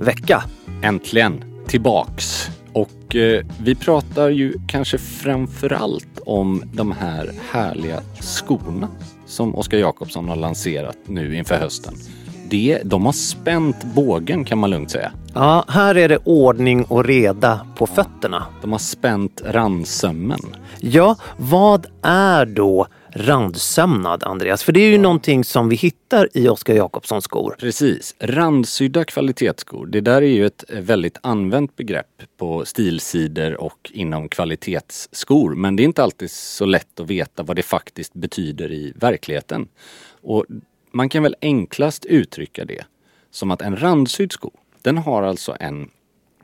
vecka. Äntligen tillbaks. Och eh, vi pratar ju kanske framförallt om de här härliga skorna som Oskar Jakobsson har lanserat nu inför hösten. Det, de har spänt bågen kan man lugnt säga. Ja, här är det ordning och reda på fötterna. De har spänt randsömmen. Ja, vad är då randsömnad, Andreas? För det är ju någonting som vi hittar i Oskar Jakobssons skor. Precis. Randsydda kvalitetsskor. Det där är ju ett väldigt använt begrepp på stilsidor och inom kvalitetsskor. Men det är inte alltid så lätt att veta vad det faktiskt betyder i verkligheten. Och man kan väl enklast uttrycka det som att en randsydd sko, den har alltså en,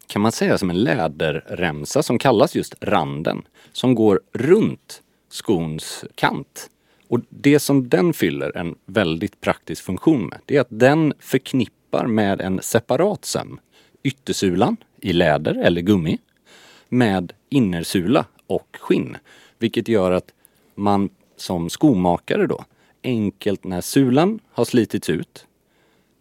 kan man säga som en läderremsa som kallas just randen, som går runt skons kant. Och det som den fyller en väldigt praktisk funktion med, det är att den förknippar med en separat söm yttersulan i läder eller gummi med innersula och skinn. Vilket gör att man som skomakare då enkelt när sulan har slitits ut,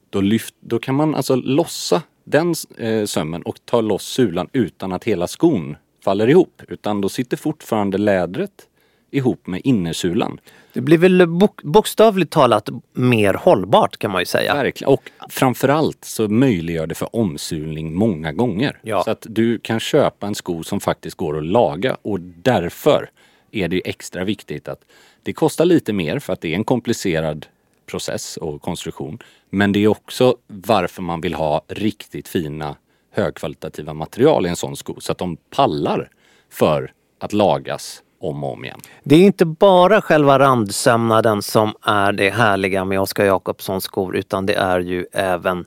då, lyft, då kan man alltså lossa den eh, sömmen och ta loss sulan utan att hela skon faller ihop. Utan då sitter fortfarande lädret ihop med innersulan. Det blir väl bok bokstavligt talat mer hållbart kan man ju säga. Verkligen. Och framförallt så möjliggör det för omsulning många gånger. Ja. Så att du kan köpa en sko som faktiskt går att laga och därför är det extra viktigt att det kostar lite mer för att det är en komplicerad process och konstruktion. Men det är också varför man vill ha riktigt fina högkvalitativa material i en sån sko så att de pallar för att lagas om och om igen. Det är inte bara själva randsömnaden som är det härliga med Oskar Jakobssons skor utan det är ju även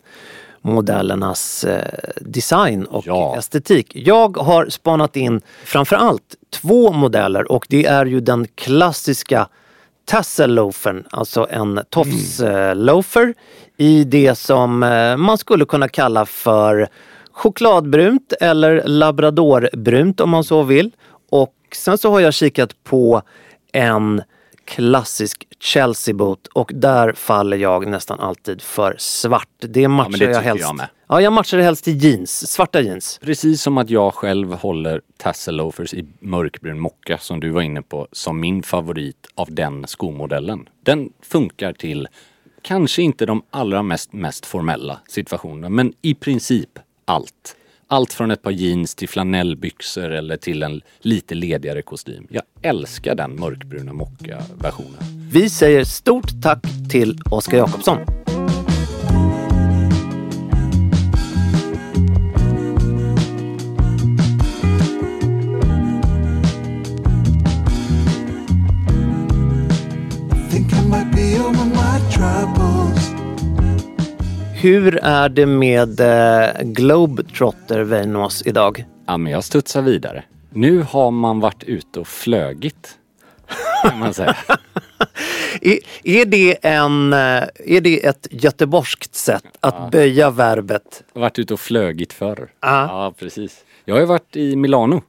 modellernas eh, design och Ja. estetik. Jag har spanat in framförallt två modeller och det är ju den klassiska tasselloafern, alltså en tofsloafer i det som eh, man skulle kunna kalla för chokladbrunt eller labradorbrunt om man så vill. Och sen så har jag kikat på en klassisk Chelsea boot och där faller jag nästan alltid för svart. Det matchar men det jag helst. jag med. Ja, jag matchar det helst i jeans, svarta jeans. Precis som att jag själv håller tassel loafers i mörkbrun mocka som du var inne på som min favorit av den skomodellen. Den funkar till kanske inte de allra mest, mest formella situationerna men i princip allt. Allt från ett par jeans till flanellbyxor eller till en lite ledigare kostym. Jag älskar den mörkbruna mocka-versionen. Vi säger stort tack till Oskar Jakobsson. Hur är det med eh, Globetrotter Veinås idag? Ja, men jag studsar vidare. Nu har man varit ute och flögit kan man säga. Är, är, det en, eh, är det ett göteborgskt sätt att böja verbet? Varit ute och flögit förr. Ja. Ja, precis. Jag har varit i Milano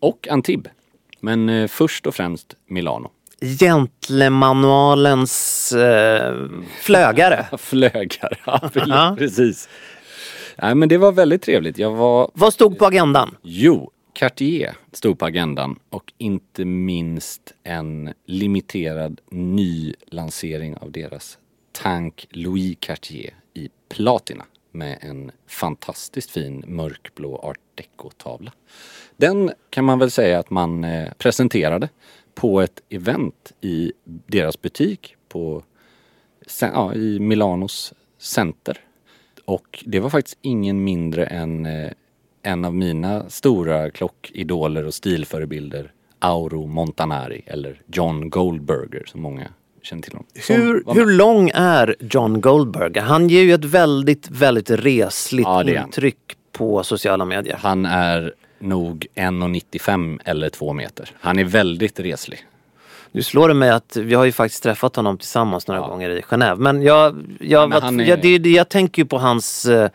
och Antibes. Men eh, först och främst Milano. Gentlemanualens eh, flögare. Flögar, ja Ja. precis. Nej, men det var väldigt trevligt. Jag var Vad stod på agendan? Jo, Cartier stod på agendan och inte minst en limiterad ny lansering av deras Tank Louis Cartier i platina med en fantastiskt fin mörkblå art deco-tavla. Den kan man väl säga att man eh, presenterade på ett event i deras butik på, ja, i Milanos center. Och det var faktiskt ingen mindre än eh, en av mina stora klockidoler och stilförebilder, Auro Montanari eller John Goldberger som många känner till honom. Hur, hur lång är John Goldberger? Han ger ju ett väldigt, väldigt resligt Ja, intryck på sociala medier. Han är nog 1,95 eller 2 meter. Han är väldigt reslig. Nu slår det mig att vi har ju faktiskt träffat honom tillsammans några gånger i Genève. Men jag, jag, men han är- jag, det, jag tänker ju på hans eh,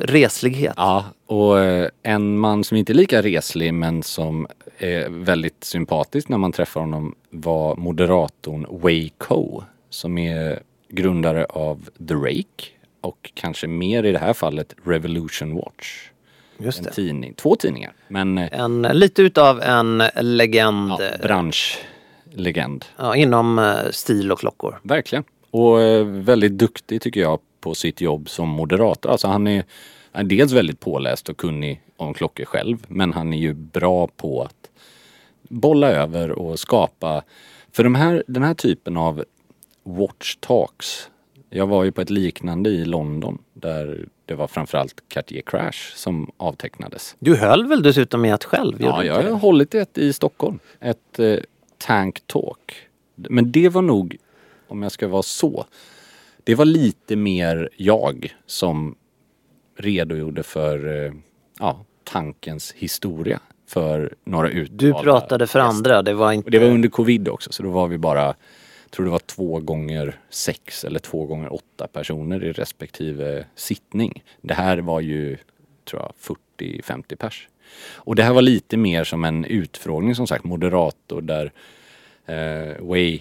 reslighet. Ja, och eh, en man som inte är lika reslig men som är väldigt sympatisk när man träffar honom var moderatorn Wei Ko som är grundare av The Rake och kanske mer i det här fallet Revolution Watch. Just En tidning, två tidningar. Men eh, En, lite utav en legend ja, eh, branschlegend. ja, inom eh, stil och klockor. Verkligen. Och väldigt duktig tycker jag på sitt jobb som moderator. Alltså han är, han är dels väldigt påläst och kunnig om klockor själv. Men han är ju bra på att bolla över och skapa. För de här, den här typen av watch talks. Jag var ju på ett liknande i London där det var framförallt Cartier Crash som avtecknades. Du höll väl dessutom i ett själv? Ja, jag har hållit ett i Stockholm. Ett eh, Tank Talk. Men det var nog, om jag ska vara så, det var lite mer jag som redogjorde för eh, ja, tankens historia för några utvalda Du pratade för andra, det var inte... Och det var under covid också så då var vi bara, tror det var två gånger sex eller två gånger åtta personer i respektive sittning. Det här var ju, tror jag, 40-50 pers. Och det här var lite mer som en utfrågning som sagt, moderator där eh, Way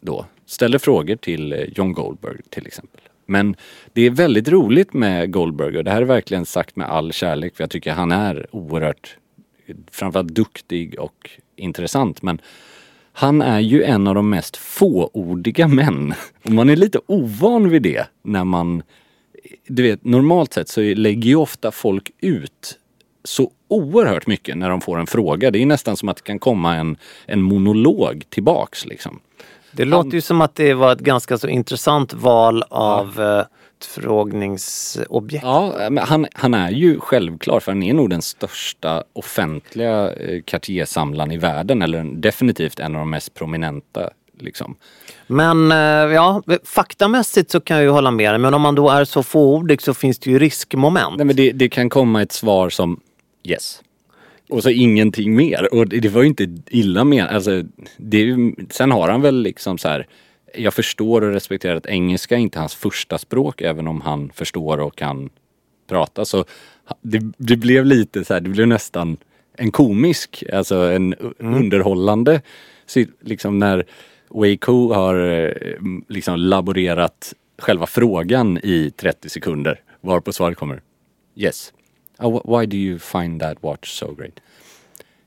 då ställer frågor till eh, John Goldberg till exempel. Men det är väldigt roligt med Goldberg och det här är verkligen sagt med all kärlek för jag tycker han är oerhört framförallt duktig och intressant men han är ju en av de mest fåordiga män. Och man är lite ovan vid det när man... Du vet, normalt sett så lägger ju ofta folk ut så oerhört mycket när de får en fråga. Det är nästan som att det kan komma en, en monolog tillbaks liksom. Det låter ju som att det var ett ganska så intressant val av ja. Utfrågningsobjekt. Ja, men han, han är ju självklar för han är nog den största offentliga eh, Cartier-samlaren i världen eller definitivt en av de mest prominenta liksom. Men eh, ja, faktamässigt så kan jag ju hålla med dig men om man då är så fåordig så finns det ju riskmoment. Nej men det, det kan komma ett svar som yes. Och så ingenting mer. Och det, det var ju inte illa menat. Alltså, det sen har han väl liksom så här. Jag förstår och respekterar att engelska är inte hans första språk även om han förstår och kan prata. Så det, det blev lite så här, det blev nästan en komisk, alltså en underhållande, si- liksom när Waco har eh, liksom laborerat själva frågan i 30 sekunder varpå svaret kommer Yes. Oh, wh- why do you find that watch so great?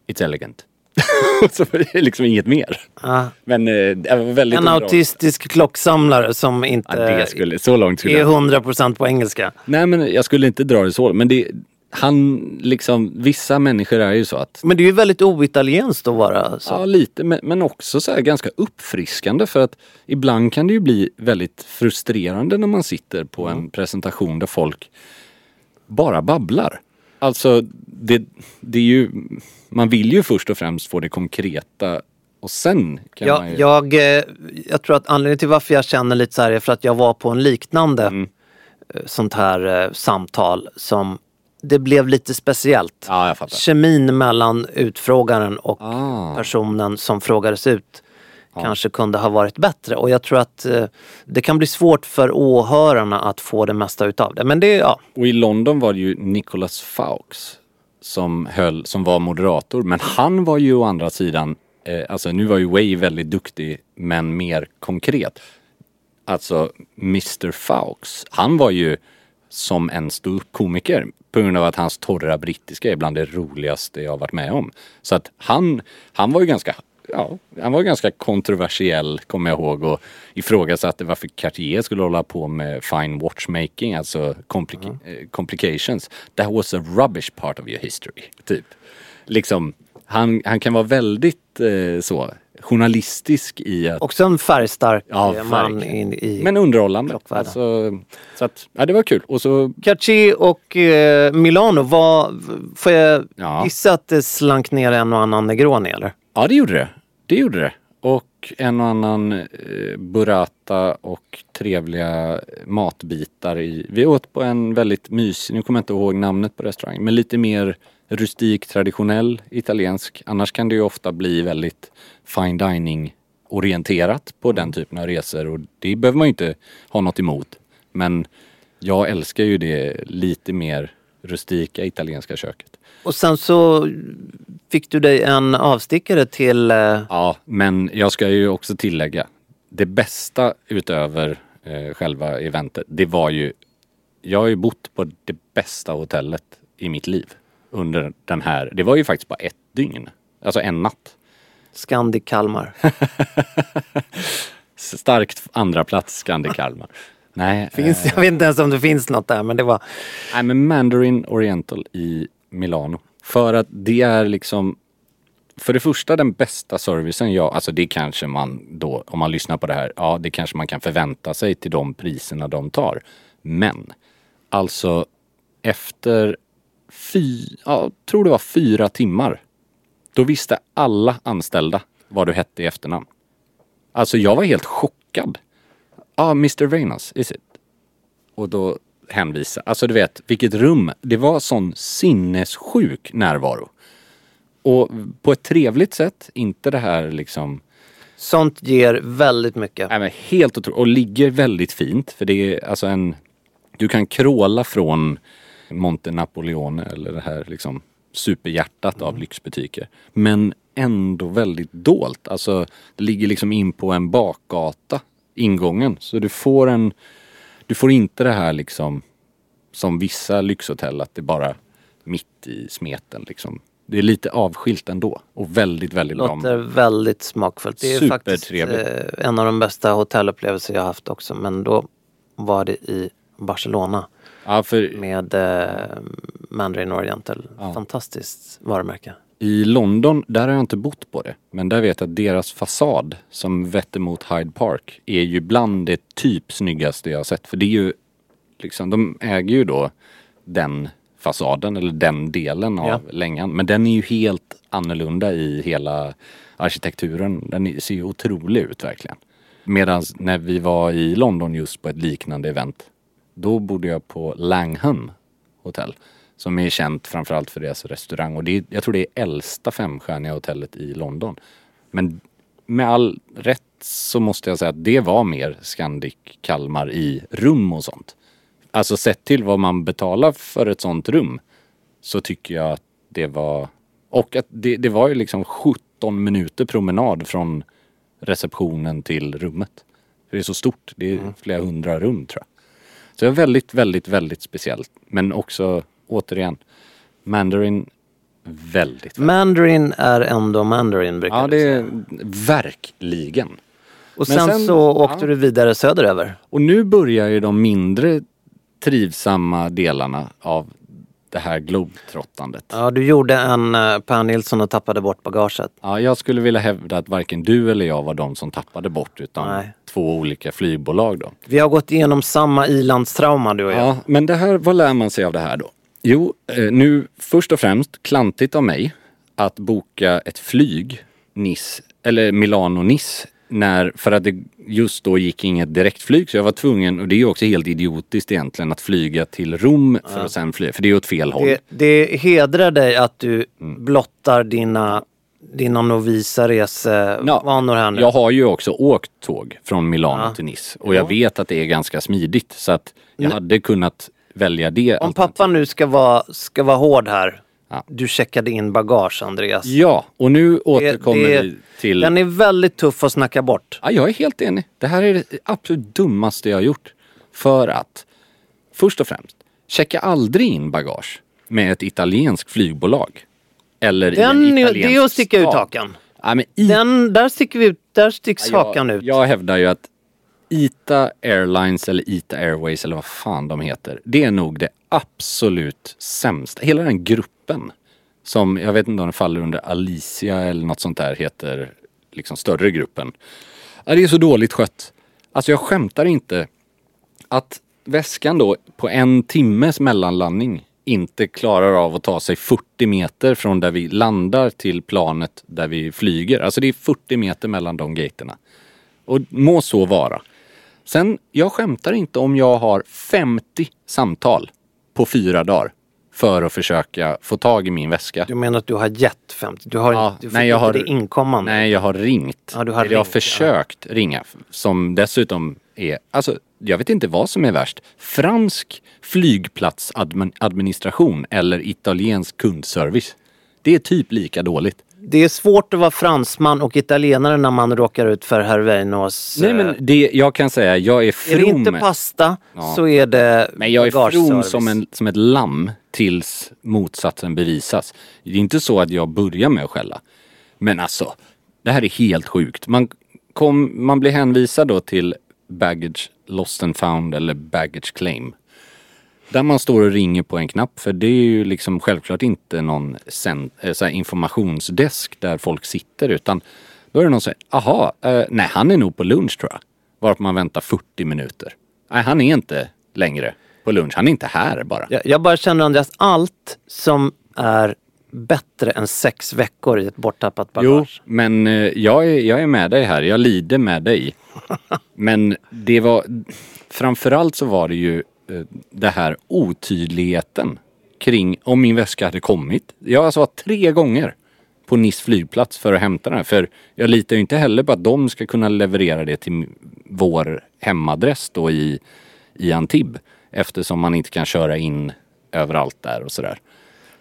It's elegant. så är det liksom inget mer. Ah. Men eh, det var väldigt En autistisk klocksamlare som Ja, inte det skulle, så långt skulle är jag 100% på engelska. Nej men jag skulle inte dra det så. Men det, han liksom, vissa människor är ju så att Men det är ju väldigt oitalienskt att vara så. Ja, lite, men, men också så här ganska uppfriskande för att ibland kan det ju bli väldigt frustrerande när man sitter på en presentation där folk bara babblar. Alltså, det, det är ju, man vill ju först och främst få det konkreta och sen kan Jag, man ju... jag, eh, jag tror att anledningen till varför jag känner lite så här är för att jag var på en liknande Mm. eh, sånt här eh, samtal som det blev lite speciellt. Ja. Kemin mellan utfrågaren och Ah. personen som frågades ut kanske kunde ha varit bättre. Och jag tror att eh, det kan bli svårt för åhörarna att få det mesta utav det. Men det, ja. Och i London var det ju Nicholas Fawkes som, höll, som var moderator. Men han var ju å andra sidan, eh, alltså nu var ju Way väldigt duktig men mer konkret. Alltså Mr Fawkes, han var ju som en stor komiker på grund av att hans torra brittiska är bland det roligaste jag har varit med om. Så att han, han var ju ganska Ja, han var ganska kontroversiell, kommer jag ihåg, och ifrågasatte varför Cartier skulle hålla på med fine watchmaking, alltså compli- eh, complications. That was a rubbish part of your history, typ. Liksom, han, han kan vara väldigt eh, så, journalistisk i att Också en färgstark Ja, eh, man in, i men underhållande. Alltså, så att, ja, det var kul. Och så, Cartier och eh, Milano, vad, får jag Ja. gissa att det slank ner en och annan Negroni eller? ja det gjorde det. Det gjorde det. Och en och annan eh, burrata och trevliga matbitar i. Vi åt på en väldigt mysig, nu kommer jag inte ihåg namnet på restaurangen, men lite mer rustik, traditionell italiensk. Annars kan det ju ofta bli väldigt fine dining orienterat på den typen av resor och det behöver man ju inte ha något emot. Men jag älskar ju det lite mer rustika italienska köket. Och sen så fick du dig en avstickare till eh, Ja, men jag ska ju också tillägga. Det bästa utöver eh, själva eventet, det var ju... Jag har ju bott på det bästa hotellet i mitt liv. Under den här... Det var ju faktiskt bara ett dygn. Alltså en natt. Scandic Kalmar. Starkt andra plats Scandic Kalmar. Nej, Finns, eh, jag vet inte ens om det finns något där men det var... nej, men Mandarin Oriental i Milano. För att det är liksom för det första den bästa servicen jag, alltså det kanske man då, om man lyssnar på det här, ja det kanske man kan förvänta sig till de priserna de tar. Men, alltså efter fy, ja, tror det var fyra timmar, då visste alla anställda vad du hette i efternamn. Alltså jag var helt chockad. Ja, ah, Mr Reynas, is it? Och då hänvisa, alltså du vet vilket rum, det var sån sinnessjuk närvaro. Och på ett trevligt sätt, inte det här liksom, Sånt ger väldigt mycket. nej men helt otroligt. Och ligger väldigt fint för det är alltså en, du kan kråla från Monte Napoleone eller det här liksom superhjärtat av lyxbutiker. Men ändå väldigt dolt. Alltså det ligger liksom in på en bakgata, ingången. Så du får en, du får inte det här liksom som vissa lyxhotell att det bara mitt i smeten liksom. Det är lite avskilt ändå och väldigt, väldigt bra. Låter väldigt smakfullt. Det är faktiskt eh, en av de bästa hotellupplevelser jag haft också. Men då var det i Barcelona Ja, för med eh, Mandarin Oriental. Fantastiskt varumärke. I London, där har jag inte bott på det. Men där vet jag att deras fasad som vetter mot Hyde Park är ju bland det typ snyggaste jag har sett. För det är ju liksom, de äger ju då den fasaden eller den delen av Ja. längan. Men den är ju helt annorlunda i hela arkitekturen. Den ser ju otrolig ut verkligen. Medan när vi var i London just på ett liknande event, då bodde jag på Langham hotell. Som är känt framförallt för deras restaurang och det är, jag tror det är äldsta femstjärniga hotellet i London. Men med all rätt så måste jag säga att det var mer Scandic Kalmar i rum och sånt. Alltså sett till vad man betalar för ett sånt rum så tycker jag att det var... Och att det, det var ju liksom 17 minuter promenad från receptionen till rummet. För det är så stort. Det är flera hundra rum tror jag. Så det var väldigt, väldigt, väldigt speciellt. Men också, återigen, Mandarin, väldigt, väldigt. Mandarin är ändå Mandarin brukar Ja, det är verkligen. Och sen, sen- så åkte ja. du vidare söderöver. Och nu börjar ju de mindre trivsamma delarna av det här globetrottandet. Ja. Ja, du gjorde en uh, Per Nilsson och tappade bort bagaget. jag skulle vilja hävda att varken du eller jag var de som tappade bort utan Nej. två olika flygbolag då. Vi har gått igenom samma ilandstrauma du och jag. Ja, men det här, vad lär man sig av det här då? Jo, eh, nu först och främst klantigt av mig att boka ett flyg Nice, eller Milano-Nice när, för att det just då gick inget direktflyg så jag var tvungen, och det är ju också helt idiotiskt egentligen, att flyga till Rom för att sen flyga, för det är åt fel håll. Det, det hedrar dig att du Mm. blottar dina, dina novisa resevanor här nu. Jag har ju också åkt tåg från Milano till Nice och jag vet att det är ganska smidigt så att jag hade kunnat välja det. Om pappa nu ska vara, ska vara hård här. Ja. Du checkade in bagage Andreas. Ja, och nu återkommer det- vi till... Den är väldigt tuff att snacka bort. Ja, jag är helt enig. Det här är det absolut dummaste jag har gjort. För att, först och främst, checka aldrig in bagage med ett italienskt flygbolag. Eller i Den, en är- italiensk det är att sticka ut hakan. Ja, i, Den, där, sticker vi där sticks jag, hakan ut. Jag hävdar ju att ITA Airlines eller ITA Airways eller vad fan de heter. Det är nog det absolut sämsta. Hela den gruppen som, jag vet inte om den faller under Alicia eller något sånt där heter liksom större gruppen. Det är så dåligt skött. Alltså jag skämtar inte att väskan då på en timmes mellanlandning inte klarar av att ta sig 40 meter från där vi landar till planet där vi flyger. Alltså det är 40 meter mellan de gaterna. Och må så vara. Sen, jag skämtar inte om jag har 50 samtal på fyra dagar för att försöka få tag i min väska. Du menar att du har gett 50? Du har, Ja, du nej, jag inte har- det inkommande? Nej, jag har ringt. Ja, du har Eller jag har ringt, försökt ringa. Som dessutom är, alltså jag vet inte vad som är värst. Fransk flygplatsadministration eller italiensk kundservice. Det är typ lika dåligt. Det är svårt att vara fransman och italienare när man råkar ut för herr Weinos... Nej men det, jag kan säga, jag är Är from. det inte pasta Ja. så är det Men jag är from som, en, som ett lamm tills motsatsen bevisas. Det är inte så att jag börjar med att skälla. Men alltså, det här är helt sjukt. Man, kom, man blir hänvisad då till baggage lost and found eller baggage claim. Där man står och ringer på en knapp för det är ju liksom självklart inte någon sen, eh, informationsdesk där folk sitter utan då är det någon som säger, aha, eh, nej han är nog på lunch tror jag. Varför man väntar 40 minuter. Nej han är inte längre på lunch, han är inte här bara. Jag, jag bara känner Andreas, allt som är bättre än sex veckor i ett borttappat Jo, bagage. men eh, jag är, jag är med dig här. Jag lider med dig. Men det var, framförallt så var det ju Eh, det här otydligheten kring om min väska hade kommit. Jag har alltså varit tre gånger på NIS flygplats för att hämta den här. För jag litar ju inte heller på att de ska kunna leverera det till vår hemadress då i, i Antibes. Eftersom man inte kan köra in överallt där och sådär.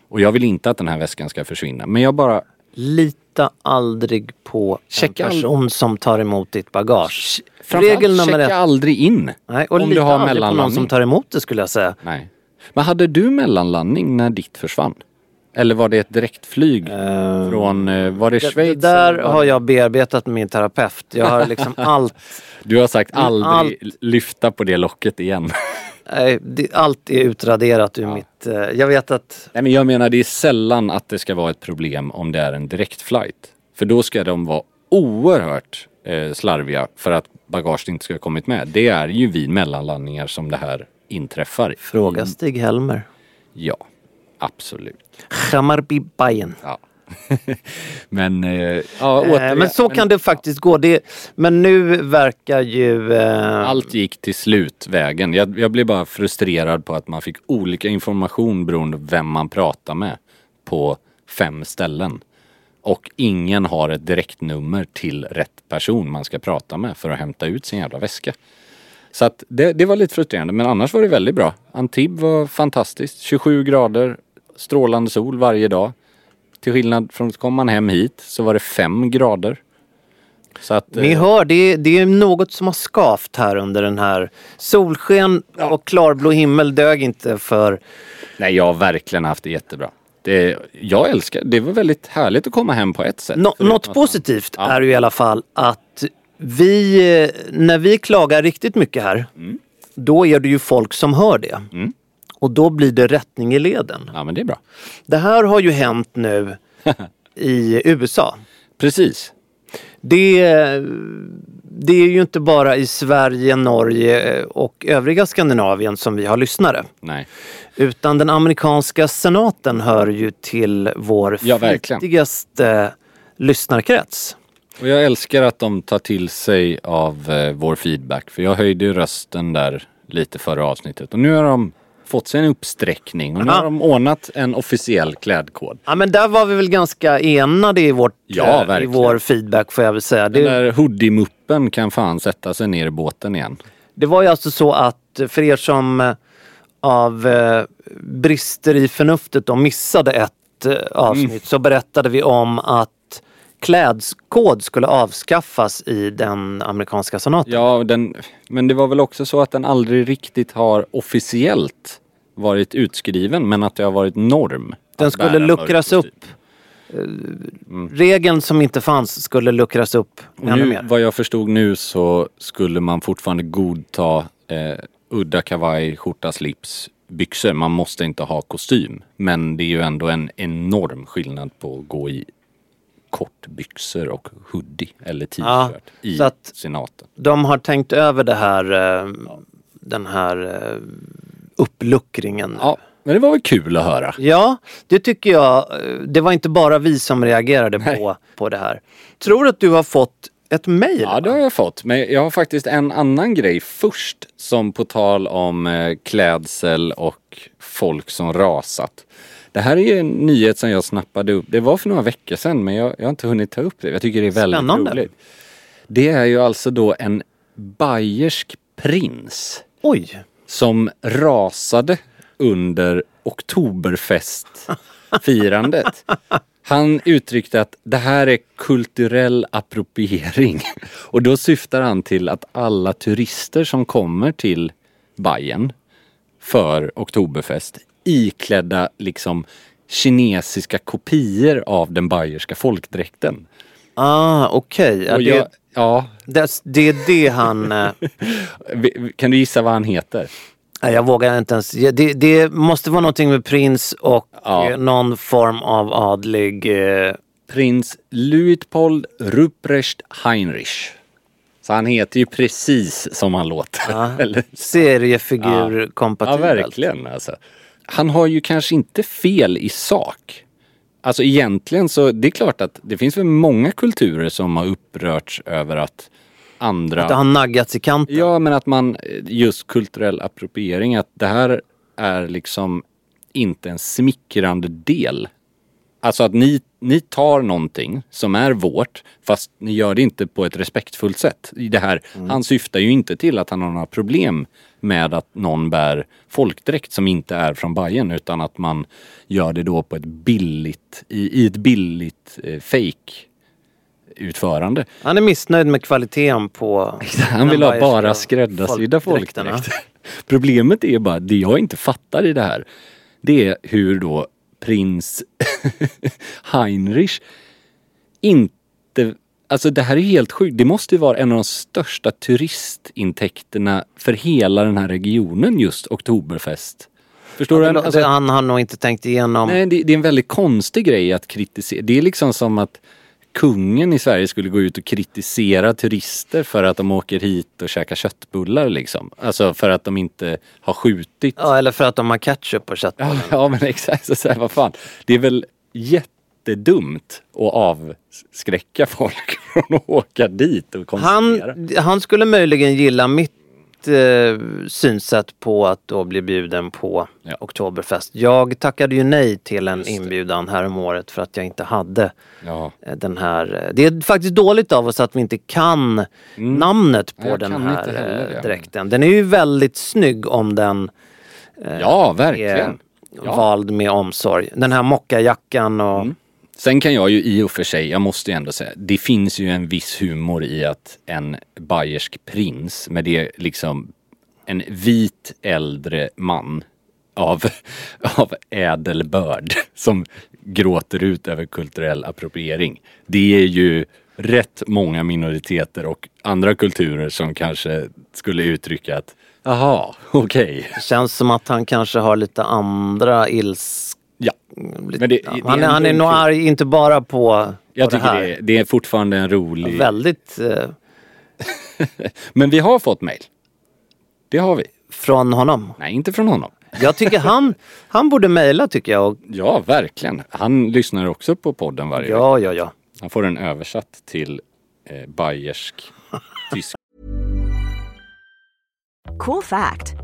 Och jag vill inte att den här väskan ska försvinna. Men jag bara lite Lita aldrig på Checka en all- person som tar emot ditt bagage. Regel nummer checka ett. aldrig in. Nej, och om lita du har aldrig på någon som tar emot det skulle jag säga. Nej. Men hade du mellanlandning när ditt försvann? Eller var det ett direktflyg från, eh, var det Schweiz? det där har jag bearbetat med min terapeut. Jag har liksom allt, Du har sagt Mm, aldrig lyfta på det locket igen. Nej, det, allt är utraderat ur mitt... eh, Jag vet att Nej men jag menar det är sällan att det ska vara ett problem om det är en direktflight. För då ska de vara oerhört eh, slarviga för att bagaget inte ska ha kommit med. Det är ju vid mellanlandningar som det här inträffar. fråga Stig-Helmer. Ja, absolut. Hammarby Bayern. Ja. men eh, ja, återigen. Eh, Men så kan det faktiskt gå. Det, men nu verkar ju... Eh, Allt gick till slut vägen. Jag, jag blev bara frustrerad på att man fick olika information beroende på vem man pratar med på fem ställen. Och ingen har ett direktnummer till rätt person man ska prata med för att hämta ut sin jävla väska. Så att det, det var lite frustrerande men annars var det väldigt bra. Antibes var fantastiskt. 27 grader, strålande sol varje dag. Till skillnad från kom man hem hit så var det 5 grader. Så att, Ni eh, hör, det är, det är något som har skavt här under den här... Solsken och klarblå himmel dög inte för... Nej, jag har verkligen haft det jättebra. Det, jag älskar, det var väldigt härligt att komma hem på ett sätt. Nå, något positivt Ja. är ju i alla fall att vi, eh, när vi klagar riktigt mycket här, Mm. då är det ju folk som hör det. Och då blir det rättning i leden. Ja, men det är bra. Det här har ju hänt nu i USA. Precis. Det, det är ju inte bara i Sverige, Norge och övriga Skandinavien som vi har lyssnare. Nej. Utan den amerikanska senaten hör ju till vår Ja, flitigaste lyssnarkrets. Och jag älskar att de tar till sig av eh, vår feedback. För jag höjde ju rösten där lite förra avsnittet. Och nu har de fått sig en uppsträckning. Och nu har de ordnat en officiell klädkod. Ja men där var vi väl ganska enade i, vårt, Ja, eh, i vår feedback får jag väl säga. Den där hoodie-muppen kan fan sätta sig ner i båten igen. det var ju alltså så att för er som eh, av eh, brister i förnuftet då missade ett eh, avsnitt Mm. så berättade vi om att klädskod skulle avskaffas i den amerikanska senaten. Ja, den, men det var väl också så att den aldrig riktigt har officiellt varit utskriven men att det har varit norm. Den skulle luckras upp. Regeln som inte fanns skulle luckras upp Och ännu nu, mer. vad jag förstod nu så skulle man fortfarande godta eh, udda kavaj, skjorta, slips, byxor. Man måste inte ha kostym. Men det är ju ändå en enorm skillnad på att gå i kortbyxor och hoodie eller Ja, t-shirt i så att- senaten. De har tänkt över det här, eh, den här eh, uppluckringen. Ja, men det var väl kul att höra. Ja, det tycker jag. eh, Det var inte bara vi som reagerade på, på det här. Tror du att du har fått ett mejl? Ja, det har jag fått. Men jag har faktiskt en annan grej först som på tal om klädsel och folk som rasat. Det här är ju en nyhet som jag snappade upp. Det var för några veckor sedan men jag, jag har inte hunnit ta upp det. Jag tycker det är väldigt Spännande. roligt. Det är ju alltså då en bayersk prins Oj! som rasade under oktoberfestfirandet. Han uttryckte att det här är kulturell appropriering. Och då syftar han till att alla turister som kommer till Bayern för oktoberfest iklädda liksom kinesiska kopior av den bayerska folkdräkten. Ah, okej. Ja, jag, ja, det, det är det han... eh, kan du gissa vad han heter? nej, jag vågar inte ens... ja, Det, det måste vara någonting med prins och Ja. eh, någon form av adlig... Eh, prins Luitpold Ruprecht Heinrich. Så han heter ju precis som han låter. Eller? seriefigur Ja, kompatibelt. verkligen alltså. Han har ju kanske inte fel i sak. Alltså egentligen så, det är klart att det finns väl många kulturer som har upprörts över att andra... Det har naggats i kanten. Ja, men att man, just kulturell appropriering, att det här är liksom inte en smickrande del. Alltså att ni, ni tar någonting som är vårt, fast ni gör det inte på ett respektfullt sätt. I det här, Han syftar ju inte till att han har några problem med att någon bär folkdräkt som inte är från Bayern utan att man gör det då på ett billigt, i, i ett billigt eh, fake utförande. Han är missnöjd med kvaliteten på... Han vill ha bara skräddarsydda folkdräkter. Problemet är bara, det jag inte fattar i det här, det är hur då prins Heinrich inte, alltså det här är helt sjukt. Det måste ju vara en av de största turistintäkterna för hela den här regionen just Oktoberfest. Förstår Det du? lå- Alltså, han har nog inte tänkt igenom... Nej, det, det är en väldigt konstig grej att kritisera. Det är liksom som att kungen i Sverige skulle gå ut och kritisera turister för att de åker hit och käkar köttbullar liksom. Alltså för att de inte har skjutit. Ja, eller för att de har ketchup på köttbullen. Ja, ja men exakt, så så här, vad fan. Det är väl jättedumt att avskräcka folk från att åka dit och konsumera. Han, han skulle möjligen gilla mitt eh, synsätt på att då bli bjuden på Ja. Oktoberfest. Jag tackade ju nej till en inbjudan här om året för att jag inte hade Ja. eh, den här. eh, Det är faktiskt dåligt av oss att vi inte kan namnet på jag den här heller eh, dräkten. Den är ju väldigt snygg om den ja, är verkligen. Ja. vald med omsorg. Den här mockajackan och Sen kan jag ju i och för sig, jag måste ju ändå säga, det finns ju en viss humor i att en bayersk prins med det liksom en vit äldre man av, av ädel börd som gråter ut över kulturell appropriering. Det är ju rätt många minoriteter och andra kulturer som kanske skulle uttrycka att Jaha, okej. det känns som att han kanske har lite andra ilska Ja. lite- Men det- ja, det är han, är, han nog arg inte bara på, Jag på det tycker här. det är, det är fortfarande en rolig... Väldigt eh, Men vi har fått mail. Det har vi. från honom. Nej, inte från honom. Jag tycker han, han borde mejla tycker jag. Och, Ja, verkligen. Han lyssnar också på podden varje vecka. ja, ja, ja. Han får den översatt till eh, bayersk tysk. Cool fact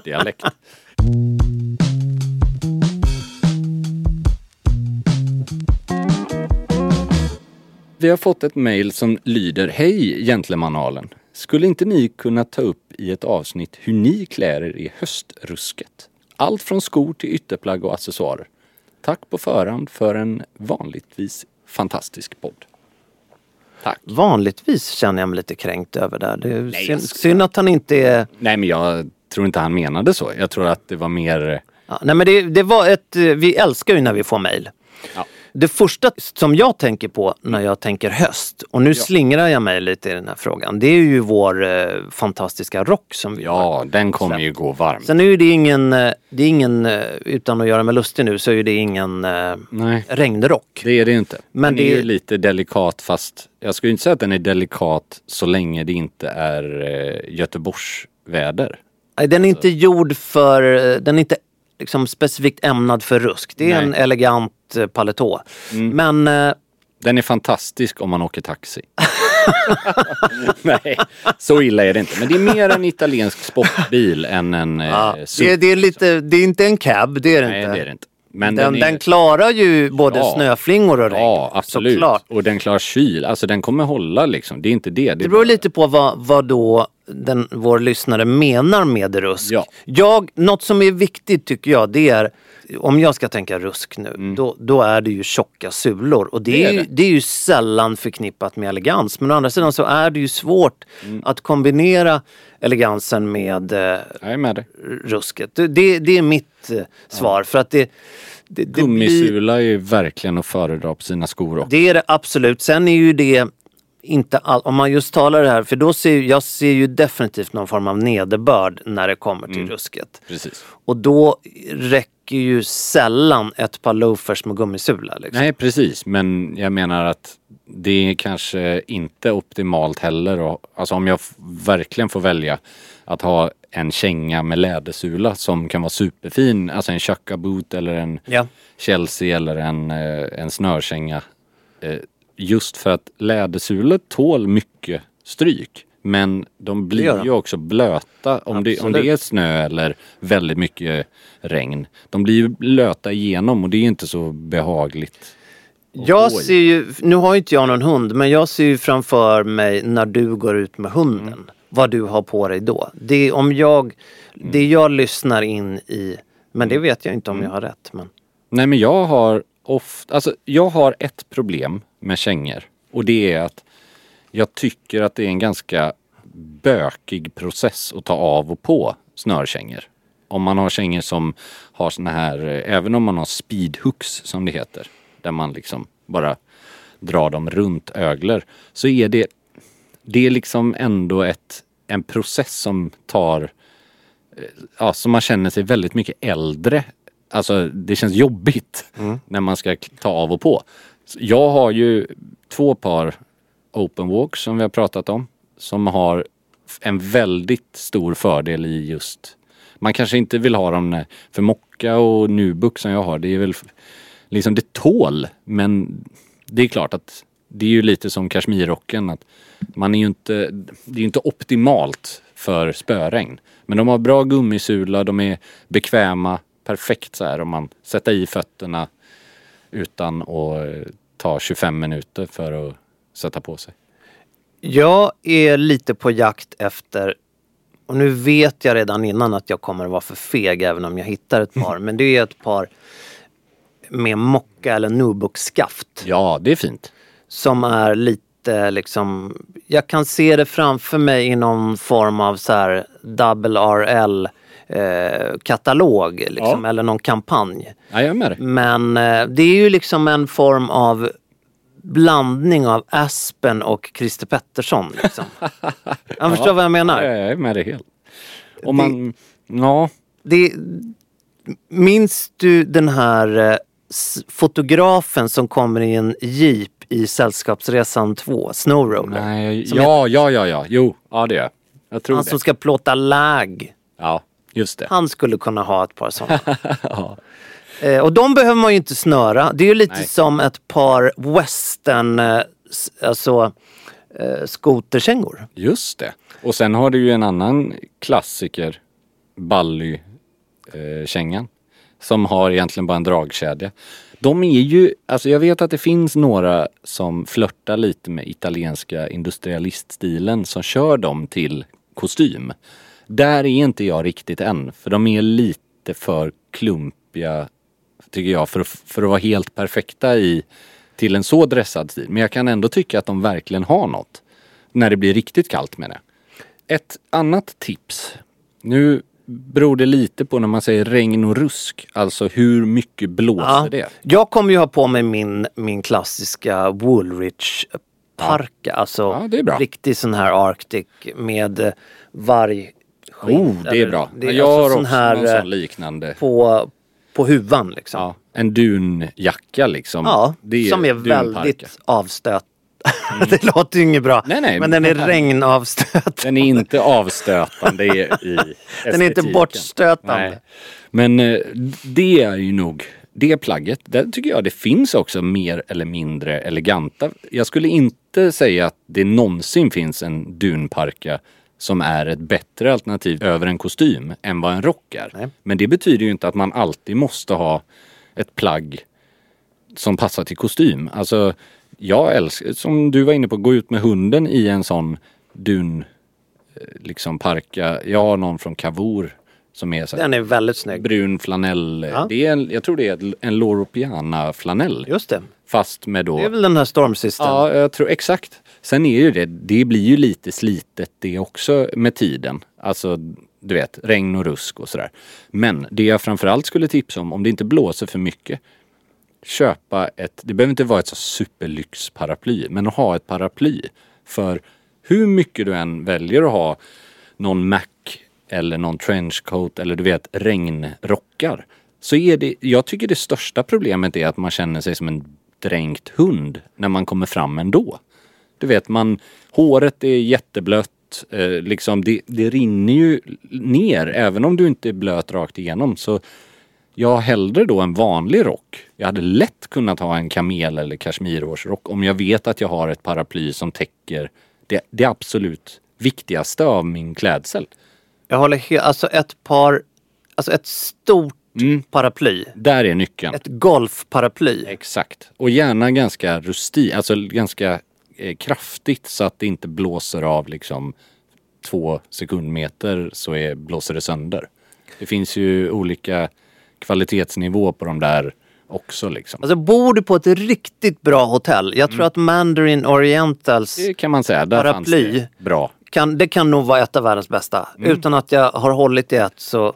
Dialekt. Vi har fått ett mejl som lyder Hej Gentlemanalen! Skulle inte ni kunna ta upp i ett avsnitt hur ni klär er i höstrusket? Allt från skor till ytterplagg och accessoarer. Tack på förhand för en vanligtvis fantastisk podd. Tack. Vanligtvis känner jag mig lite kränkt över det. Det är Nej, synd, synd att han inte är... Nej men jag tror inte han menade så. Jag tror att det var mer... Ja, nej men det, det var ett... Vi älskar ju när vi får mejl. Ja. Det första som jag tänker på när jag tänker höst, och nu slingrar jag mig lite i den här frågan, det är ju vår eh, fantastiska rock som vi har. Ja, den kommer ju gå varm. Sen är ju det ingen, eh, det är ingen, eh, utan att göra mig lustig nu, så är ju det ingen eh, Nej. regnrock. Det är det inte. Men Men den det- är ju lite delikat fast jag skulle inte säga att den är delikat så länge det inte är eh, Göteborgsväder. Nej, Den är inte gjord för, eh, den är inte liksom specifikt ämnad för rusk. Det är Nej. en elegant eh, paletå. Men eh, Den är fantastisk om man åker taxi. Nej, så illa är det inte. Men det är mer en italiensk sportbil än en eh, ja, SUV. det, det är lite, det är inte en cab, det är det Nej, inte. det är det inte. Men den, den, är... klarar ju både Ja. snöflingor och regn. Ja, absolut. Såklart. Och den klarar kyl. Alltså den kommer hålla liksom. Det är inte det. Det, Det beror bara- lite på vad, vad då den, vår lyssnare menar med rusk. Ja. Jag, något som är viktigt tycker jag det är om jag ska tänka rusk nu, då, då är det ju tjocka sulor. Och det, Mm. Det är ju, det. det är ju sällan förknippat med elegans. Men å andra sidan så är det ju svårt Mm. att kombinera elegansen med eh, med rusket. Det, det, är mitt eh, svar. För att det, det, blir... Gummisula är ju verkligen att föredra på sina skor också. Det är det absolut. Sen är ju det inte all, om man just talar det här, för då ser jag ser ju definitivt någon form av nederbörd när det kommer till rusket. Precis. Och då räcker ju sällan ett par loafers med gummisula. Liksom. Nej precis, men jag menar att det är kanske inte optimalt heller. Och, alltså om jag verkligen får välja att ha en känga med lädersula som kan vara superfin, alltså en Chaka boot eller en Ja. Chelsea eller en, eh, en snörkänga. Just för att lädersulor tål mycket stryk. Men de blir ju också blöta om det, om det är snö eller väldigt mycket regn. De blir ju blöta igenom och det är inte så behagligt. Jag ser ju, nu har ju inte jag någon hund, men jag ser ju framför mig när du går ut med hunden. Mm. Vad du har på dig då. Det, om jag, det jag lyssnar in i, men Mm. det vet jag inte om jag har rätt. Men... Nej men jag har ofta, alltså jag har ett problem med kängor. Och det är att jag tycker att det är en ganska bökig process att ta av och på snörkängor. Om man har kängor som har såna här, eh, även om man har speedhooks som det heter. Där man liksom bara drar dem runt ögler så är det, det är liksom ändå ett, en process som tar, eh, ja, som man känner sig väldigt mycket äldre. Alltså det känns jobbigt när man ska ta av och på. Jag har ju två par open walks som vi har pratat om som har en väldigt stor fördel i just man kanske inte vill ha dem för mocka och nubuk som jag har. Det är väl liksom det tål men det är klart att det är ju lite som kashmirrocken att man är ju inte, det är ju inte optimalt för spöregn. Men de har bra gummisula, de är bekväma, perfekt så här om man sätter i fötterna utan att eh, ta 25 minuter för att sätta på sig. Jag är lite på jakt efter, och nu vet jag redan innan att jag kommer att vara för feg även om jag hittar ett par, men det är ett par med mocka eller nubuk-skaft Ja, det är fint. som är lite liksom, jag kan se det framför mig i någon form av så här double RL eh, katalog liksom, Ja. eller någon kampanj. Ja, dig. Men eh, det är ju liksom en form av blandning av Aspen och Christer Pettersson. Liksom. Jag förstår vad jag menar. Ja, jag är med dig helt. Om man, ja, Det, minns du den här eh, fotografen som kommer i en jeep i Sällskapsresan 2, Snowroller? nej, ja, ja, ja, ja, jo, ja det gör jag. Jag tror Han det. som ska plåta läg. Ja, just det. Han skulle kunna ha ett par sådana. eh, och de behöver man ju inte snöra. Det är ju lite Nej. som ett par western, eh, alltså eh, skoterkängor. Just det. Och sen har du ju en annan klassiker, Bally eh, kängan. Som har egentligen bara en dragkedja. De är ju, alltså jag vet att det finns några som flörtar lite med italienska industrialiststilen som kör dem till kostym. Där är inte jag riktigt än, för de är lite för klumpiga tycker jag för, för att vara helt perfekta i till en så dressad stil. Men jag kan ändå tycka att de verkligen har något. När det blir riktigt kallt med det. Ett annat tips. Nu beror det lite på när man säger regn och rusk. Alltså hur mycket blåser Ja. det? Jag kommer ju ha på mig min, min klassiska Woolrich parka. Alltså Ja, är bra. riktig sån här Arctic med eh, vargskinn. Oh, det är bra. Det är jag har alltså också sån här någon eh, sån liknande. på, på huvan liksom. Ja, en dunjacka liksom. Ja, Det som är dunparka. väldigt avstöt. det låter ju inget bra. Nej, nej, men den är regnavstötande. Den är inte avstötande i, i Den är inte estetiken. bortstötande. Nej. Men eh, det är ju nog det plagget. Där tycker jag det finns också mer eller mindre eleganta. Jag skulle inte säga att det någonsin finns en dunparka som är ett bättre alternativ över en kostym än vad en rock är. Nej. Men det betyder ju inte att man alltid måste ha ett plagg som passar till kostym. Alltså, jag älskar, som du var inne på, gå ut med hunden i en sån dun, eh, liksom parka. Jag har någon från Cavour som är så Den är väldigt snygg. brun flanell. Ja. Det är en, jag tror det är en Loro Piana flanell. Just det. Fast med då... Det är väl den här stormsisten. Ja, jag tror exakt. Sen är ju det, det blir ju lite slitet det också med tiden. Alltså, du vet, regn och rusk och sådär. Men det jag framförallt skulle tipsa om, om det inte blåser för mycket, köpa ett, det behöver inte vara ett så superlyxparaply, men att ha ett paraply. För hur mycket du än väljer att ha någon Mac eller någon trenchcoat eller du vet regnrockar. Så är det, jag tycker det största problemet är att man känner sig som en dränkt hund när man kommer fram ändå. Du vet man, håret är jätteblött, eh, liksom det, det rinner ju ner även om du inte är blöt rakt igenom. Så jag hellre då en vanlig rock. Jag hade lätt kunnat ha en kamel eller kashmirhårsrock om jag vet att jag har ett paraply som täcker det, det absolut viktigaste av min klädsel. Jag håller helt, alltså ett par, alltså ett stort Mm. paraply. Där är nyckeln. Ett golfparaply. Exakt. Och gärna ganska rusti, alltså ganska kraftigt så att det inte blåser av liksom två sekundmeter så är, blåser det sönder. Det finns ju olika kvalitetsnivå på de där också liksom. Alltså bor du på ett riktigt bra hotell, jag tror att Mandarin Orientals Mm. Det kan man säga, där Paraply. fanns det bra. kan, det kan nog vara ett av världens bästa. Mm. Utan att jag har hållit i ett så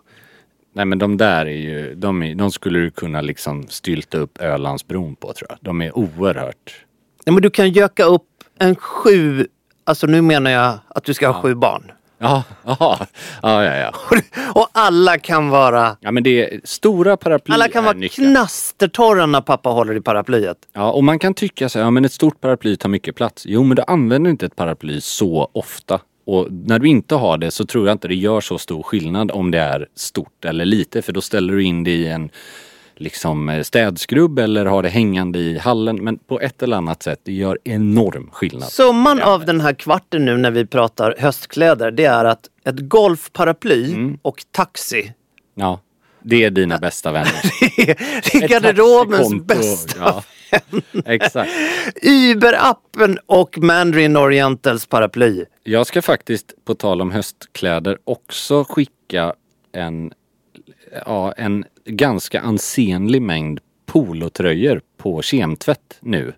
Nej men de där är ju, de, är, de skulle du kunna liksom stylta upp Ölandsbron på tror jag. De är oerhört Nej, men du kan göka upp en sju, alltså nu menar jag att du ska ha sju barn. Ja, ja, ja, ja. Och alla kan vara, ja men det är stora paraply alla kan vara nyckeln. knastertorra när pappa håller i paraplyet. Ja, och man kan tycka så här, ja men ett stort paraply tar mycket plats. Jo, men du använder inte ett paraply så ofta. Och när du inte har det så tror jag inte det gör så stor skillnad om det är stort eller lite. För då ställer du in det i en liksom eh, städskrubb eller har det hängande i hallen. Men på ett eller annat sätt, det gör enorm skillnad. Summan av den här kvarten nu när vi pratar höstkläder, det är att ett golfparaply Mm. och taxi, Ja, det är dina bästa vänner. det är, garderobens bästa. Ja, exakt. Uber-appen och Mandarin Orientals paraply. Jag ska faktiskt, på tal om höstkläder, också skicka en, ja, en ganska ansenlig mängd polotröjor på kemtvätt nu.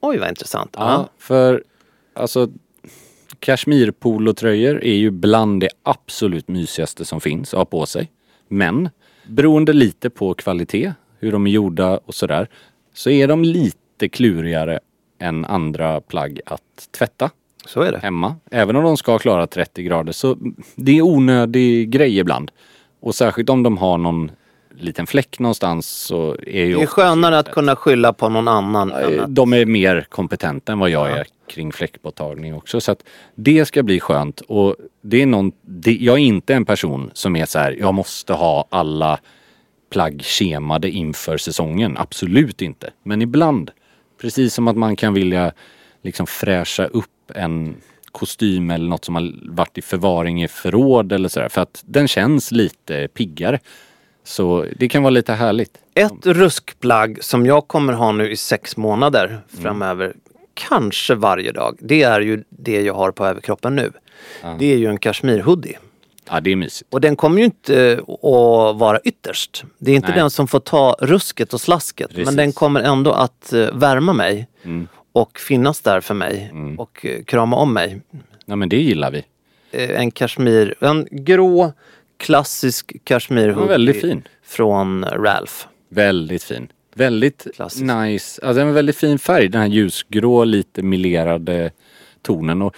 Oj vad intressant. Ja, för alltså Kashmir-polotröjor är ju bland det absolut mysigaste som finns att ha på sig. Men beroende lite på kvalitet, hur de är gjorda och sådär, så är de lite klurigare än andra plagg att tvätta Så är det. hemma. Även om de ska klara 30 grader så det är onödig grej ibland. Och särskilt om de har någon liten fläck någonstans så är ju Det är skönare att kunna skylla på någon annan. Eh, de är mer kompetenta än vad jag är kring fläckborttagning också. Så att det ska bli skönt. Och det är någon, det, jag är inte en person som är så här, jag måste ha alla plagg kemade inför säsongen. Absolut inte. Men ibland, precis som att man kan vilja liksom fräscha upp en kostym eller något som har varit i förvaring i förråd eller sådär. För att den känns lite piggare. Så det kan vara lite härligt. Ett ruskplagg som jag kommer ha nu i sex månader framöver, kanske varje dag, det är ju det jag har på överkroppen nu. Det är ju en kashmir-hoodie. Ja, det är mysigt. Och den kommer ju inte att vara ytterst. Det är inte Nej. den som får ta rusket och slasket. Precis. Men den kommer ändå att eh, värma mig. Och finnas där för mig. Och eh, krama om mig. Ja, men det gillar vi. Eh, En kashmir, en grå klassisk kashmir-hoodie. Väldigt fin. Från Ralph. Väldigt fin. Väldigt Klassisk. nice. Alltså en väldigt fin färg. Den här ljusgrå, lite melerade tonen. Och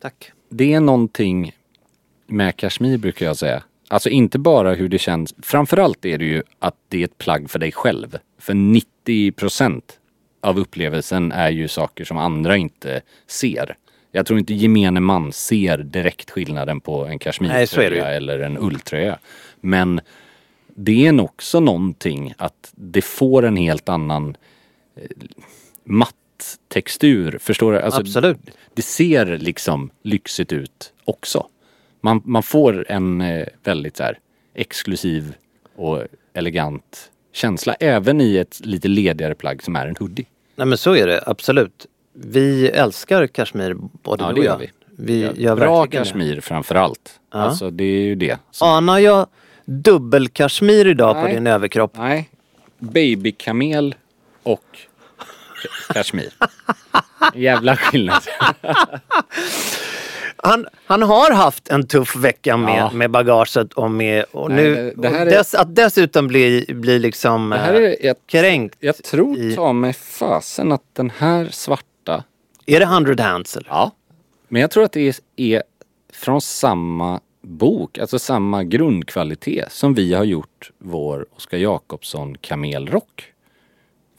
Tack. det är någonting med kashmir brukar jag säga. Alltså inte bara hur det känns. Framförallt är det ju att det är ett plagg för dig själv. För 90% av upplevelsen är ju saker som andra inte ser. Jag tror inte gemene man ser direkt skillnaden på en kashmirtröja eller en ulltröja. Men det är också någonting att det får en helt annan eh, matt textur. Förstår du? Alltså, Absolut. Det ser liksom lyxigt ut också. Man, man får en eh, väldigt så här, exklusiv och elegant känsla även i ett lite ledigare plagg som är en hoodie. Nej men så är det absolut. Vi älskar kashmir både Ja, du och jag. vi. Vi Ja, gör Bra kashmir framförallt. Alltså det är ju det. som- Anar jag dubbelkashmir idag på Nej. din överkropp? Nej. Babykamel och ka- kashmir. Jävla skillnad. Han, han har haft en tuff vecka med, Ja. med bagaget och med... Och Nej, nu, det- det och är- dess, att dessutom bli, bli liksom Det här eh, är, jag, kränkt. jag tror i- ta mig fasen att den här svarta Är det 100 hands eller? Ja. Men jag tror att det är, är från samma bok, alltså samma grundkvalitet som vi har gjort vår Oskar Jakobsson kamelrock.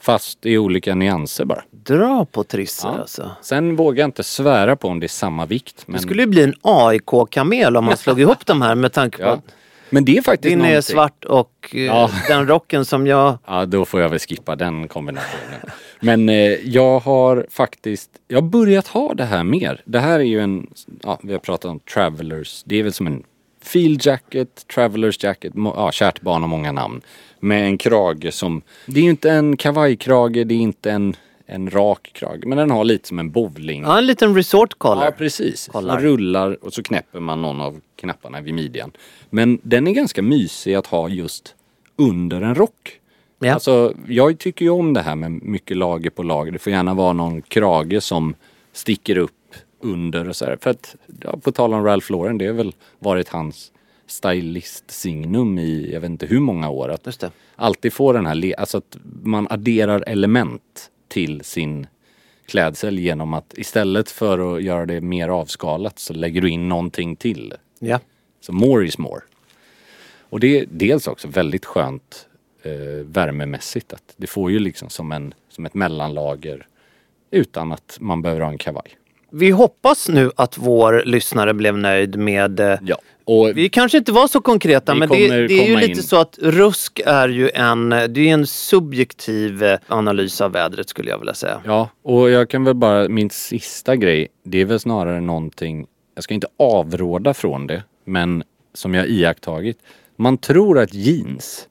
Fast i olika nyanser bara. Dra på trisser Ja. alltså. Sen vågar jag inte svära på om det är samma vikt. Men, Det skulle ju bli en AIK-kamel om man slog ihop de här med tanke på ja. att men det är faktiskt din är någonting. svart och eh, Ja. den rocken som jag... Ja, då får jag väl skippa den kombinationen. Men eh, jag har faktiskt, jag har börjat ha det här mer. Det här är ju en, ja, vi har pratat om travelers. Det är väl som en field jacket, travelers jacket, ja, kärt barn har många namn. Med en krage som, det är ju inte en kavajkrage, det är inte en, en rak krage, men den har lite som en bowling. Ja, en liten resort collar. Ja, precis. Kollar. Man rullar och så knäpper man någon av knapparna vid midjan. Men den är ganska mysig att ha just under en rock. Ja. Alltså, jag tycker ju om det här med mycket lager på lager. Det får gärna vara någon krage som sticker upp under och så här. För att, ja, på tal om Ralph Lauren, det har väl varit hans stylist-signum i jag vet inte hur många år. Att Just det. alltid få den här, le- alltså att man adderar element till sin klädsel genom att istället för att göra det mer avskalat så lägger du in någonting till. Ja. Så more is more. Och det är dels också väldigt skönt eh, värmemässigt att det får ju liksom som, en, som ett mellanlager utan att man behöver ha en kavaj. Vi hoppas nu att vår lyssnare blev nöjd med eh, Ja. Och Vi kanske inte var så konkreta men det, kommer det är ju lite in. så att rusk är ju en, det är en subjektiv eh, analys av vädret skulle jag vilja säga. Ja, och jag kan väl bara, min sista grej, det är väl snarare någonting, jag ska inte avråda från det, men som jag iakttagit. Man tror att jeans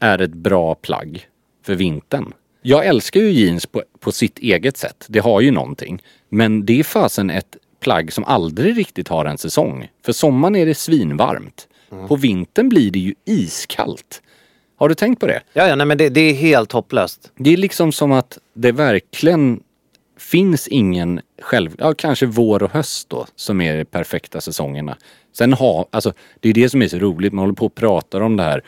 är ett bra plagg för vintern. Jag älskar ju jeans på, på sitt eget sätt, det har ju någonting. Men det är fasen ett plagg som aldrig riktigt har en säsong. För sommaren är det svinvarmt. På vintern blir det ju iskallt. Har du tänkt på det? Ja, ja nej, men det, det är helt hopplöst. Det är liksom som att det verkligen finns ingen själv... Ja, kanske vår och höst då som är de perfekta säsongerna. Sen ha, alltså det är det som är så roligt. Man håller på och pratar om det här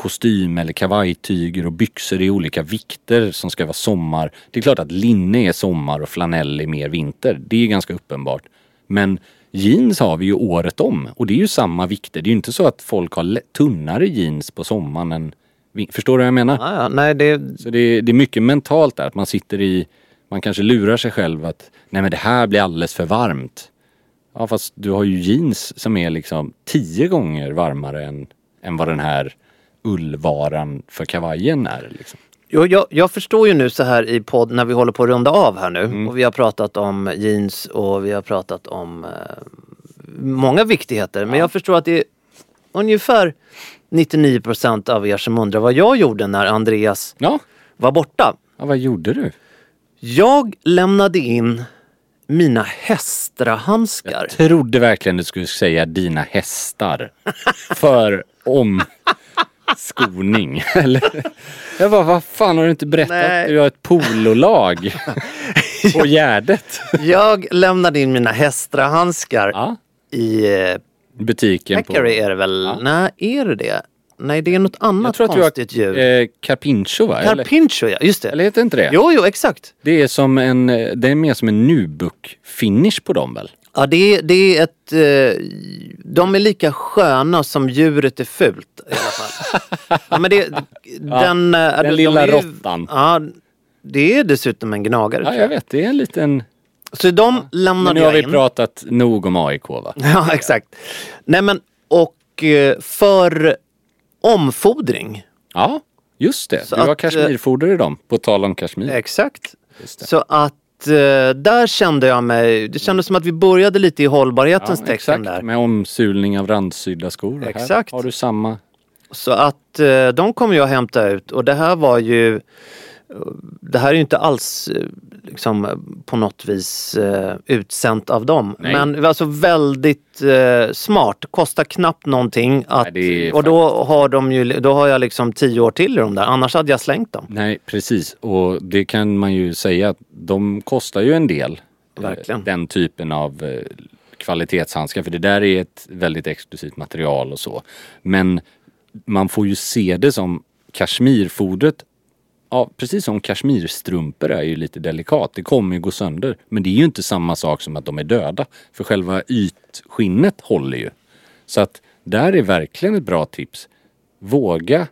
kostym eller kavajtyger och byxor i olika vikter som ska vara sommar. Det är klart att linne är sommar och flanell är mer vinter. Det är ganska uppenbart. Men jeans har vi ju året om och det är ju samma vikter. Det är ju inte så att folk har tunnare jeans på sommaren än... Förstår du vad jag menar? Ja, ja, nej, det, Så det är, det är mycket mentalt där, att man sitter i, man kanske lurar sig själv att nej men det här blir alldeles för varmt. Ja fast du har ju jeans som är liksom tio gånger varmare än, än vad den här ullvaran för kavajen är. Liksom. Jo, jag, jag förstår ju nu så här i podd när vi håller på att runda av här nu Mm. och vi har pratat om jeans och vi har pratat om eh, många viktigheter. Men jag förstår att det är ungefär 99% av er som undrar vad jag gjorde när Andreas Ja, var borta. ja vad gjorde du? Jag lämnade in mina hästrahandskar. Trodde verkligen du skulle säga dina hästar. för omskoning. Eller? Jag bara, vad fan har du inte berättat? Nej. Du har ett pololag på Gärdet. Jag lämnade in mina hästrahandskar Ja, i eh, butiken på... Peccary är det väl? Nej, är det det? Nej, det är något Jag annat tror att du konstigt har djur. eh, Carpincho va? Carpincho ja, just det. eller heter inte det? Jo, jo, exakt. Det är som en, eh, det är mer som en nubuk-finish på dem väl? Ja, det är, det är ett... Eh, de är lika sköna som djuret är fult i alla fall. ja, men det, den, eh, den de lilla ju- råttan. Ja, det är dessutom en gnagare. Ja, jag vet. Det är en liten... Så de lämnade nu har jag vi in. pratat nog om AIK va? Ja, exakt. Nej men, och eh, för omfodring. Ja, just det. Så du har att, kashmirfoder i dem, på tal om kashmir. Exakt. Just det. Så att eh, där kände jag mig, det kändes som att vi började lite i hållbarhetens Ja, tecken där. med omsulning av randsydda skor. Exakt. Här har du samma. Så att eh, de kommer jag hämta ut och det här var ju det här är ju inte alls eh, liksom, på något vis eh, utsänt av dem. Nej. Men alltså väldigt eh, smart. Kostar knappt någonting. Att, Nej, och då har, de ju, då har jag liksom tio år till i de där. Annars hade jag slängt dem. Nej, precis. Och det kan man ju säga att de kostar ju en del. eh, Verkligen. Den typen av eh, kvalitetshandskar. För det där är ett väldigt exklusivt material och så. Men man får ju se det som kashmirfodret. Ja, precis som kashmirstrumpor är ju lite delikat. Det kommer ju gå sönder. Men det är ju inte samma sak som att de är döda. För själva ytskinnet håller ju. Så att där är verkligen ett bra tips. Våga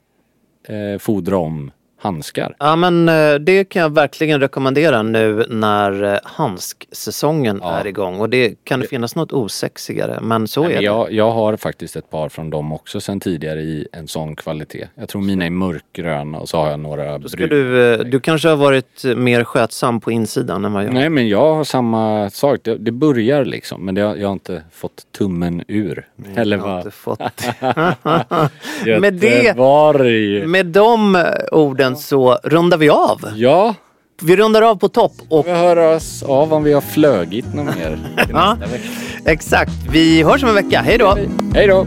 eh, fodra om handskar. Ja men eh, det kan jag verkligen rekommendera nu när eh, handsksäsongen Ja. är igång. Och det kan det finnas något osexigare. Men så Nej, är men det. jag, har faktiskt ett par från dem också sen tidigare i en sån kvalitet. Jag tror mina är mörkgröna och så har jag några bruna. du, eh, du kanske har varit mer skötsam på insidan än vad jag Nej men jag har samma sak. Det, det börjar liksom men det, jag har inte fått tummen ur. Eller Jag har vad? fått. Med det-. Med de eh, orden så rundar vi av. Ja, Vi rundar av på topp och vi hör oss av om vi har flögit något mer Ja. exakt, vi hörs om en vecka. Hej då! Hej då!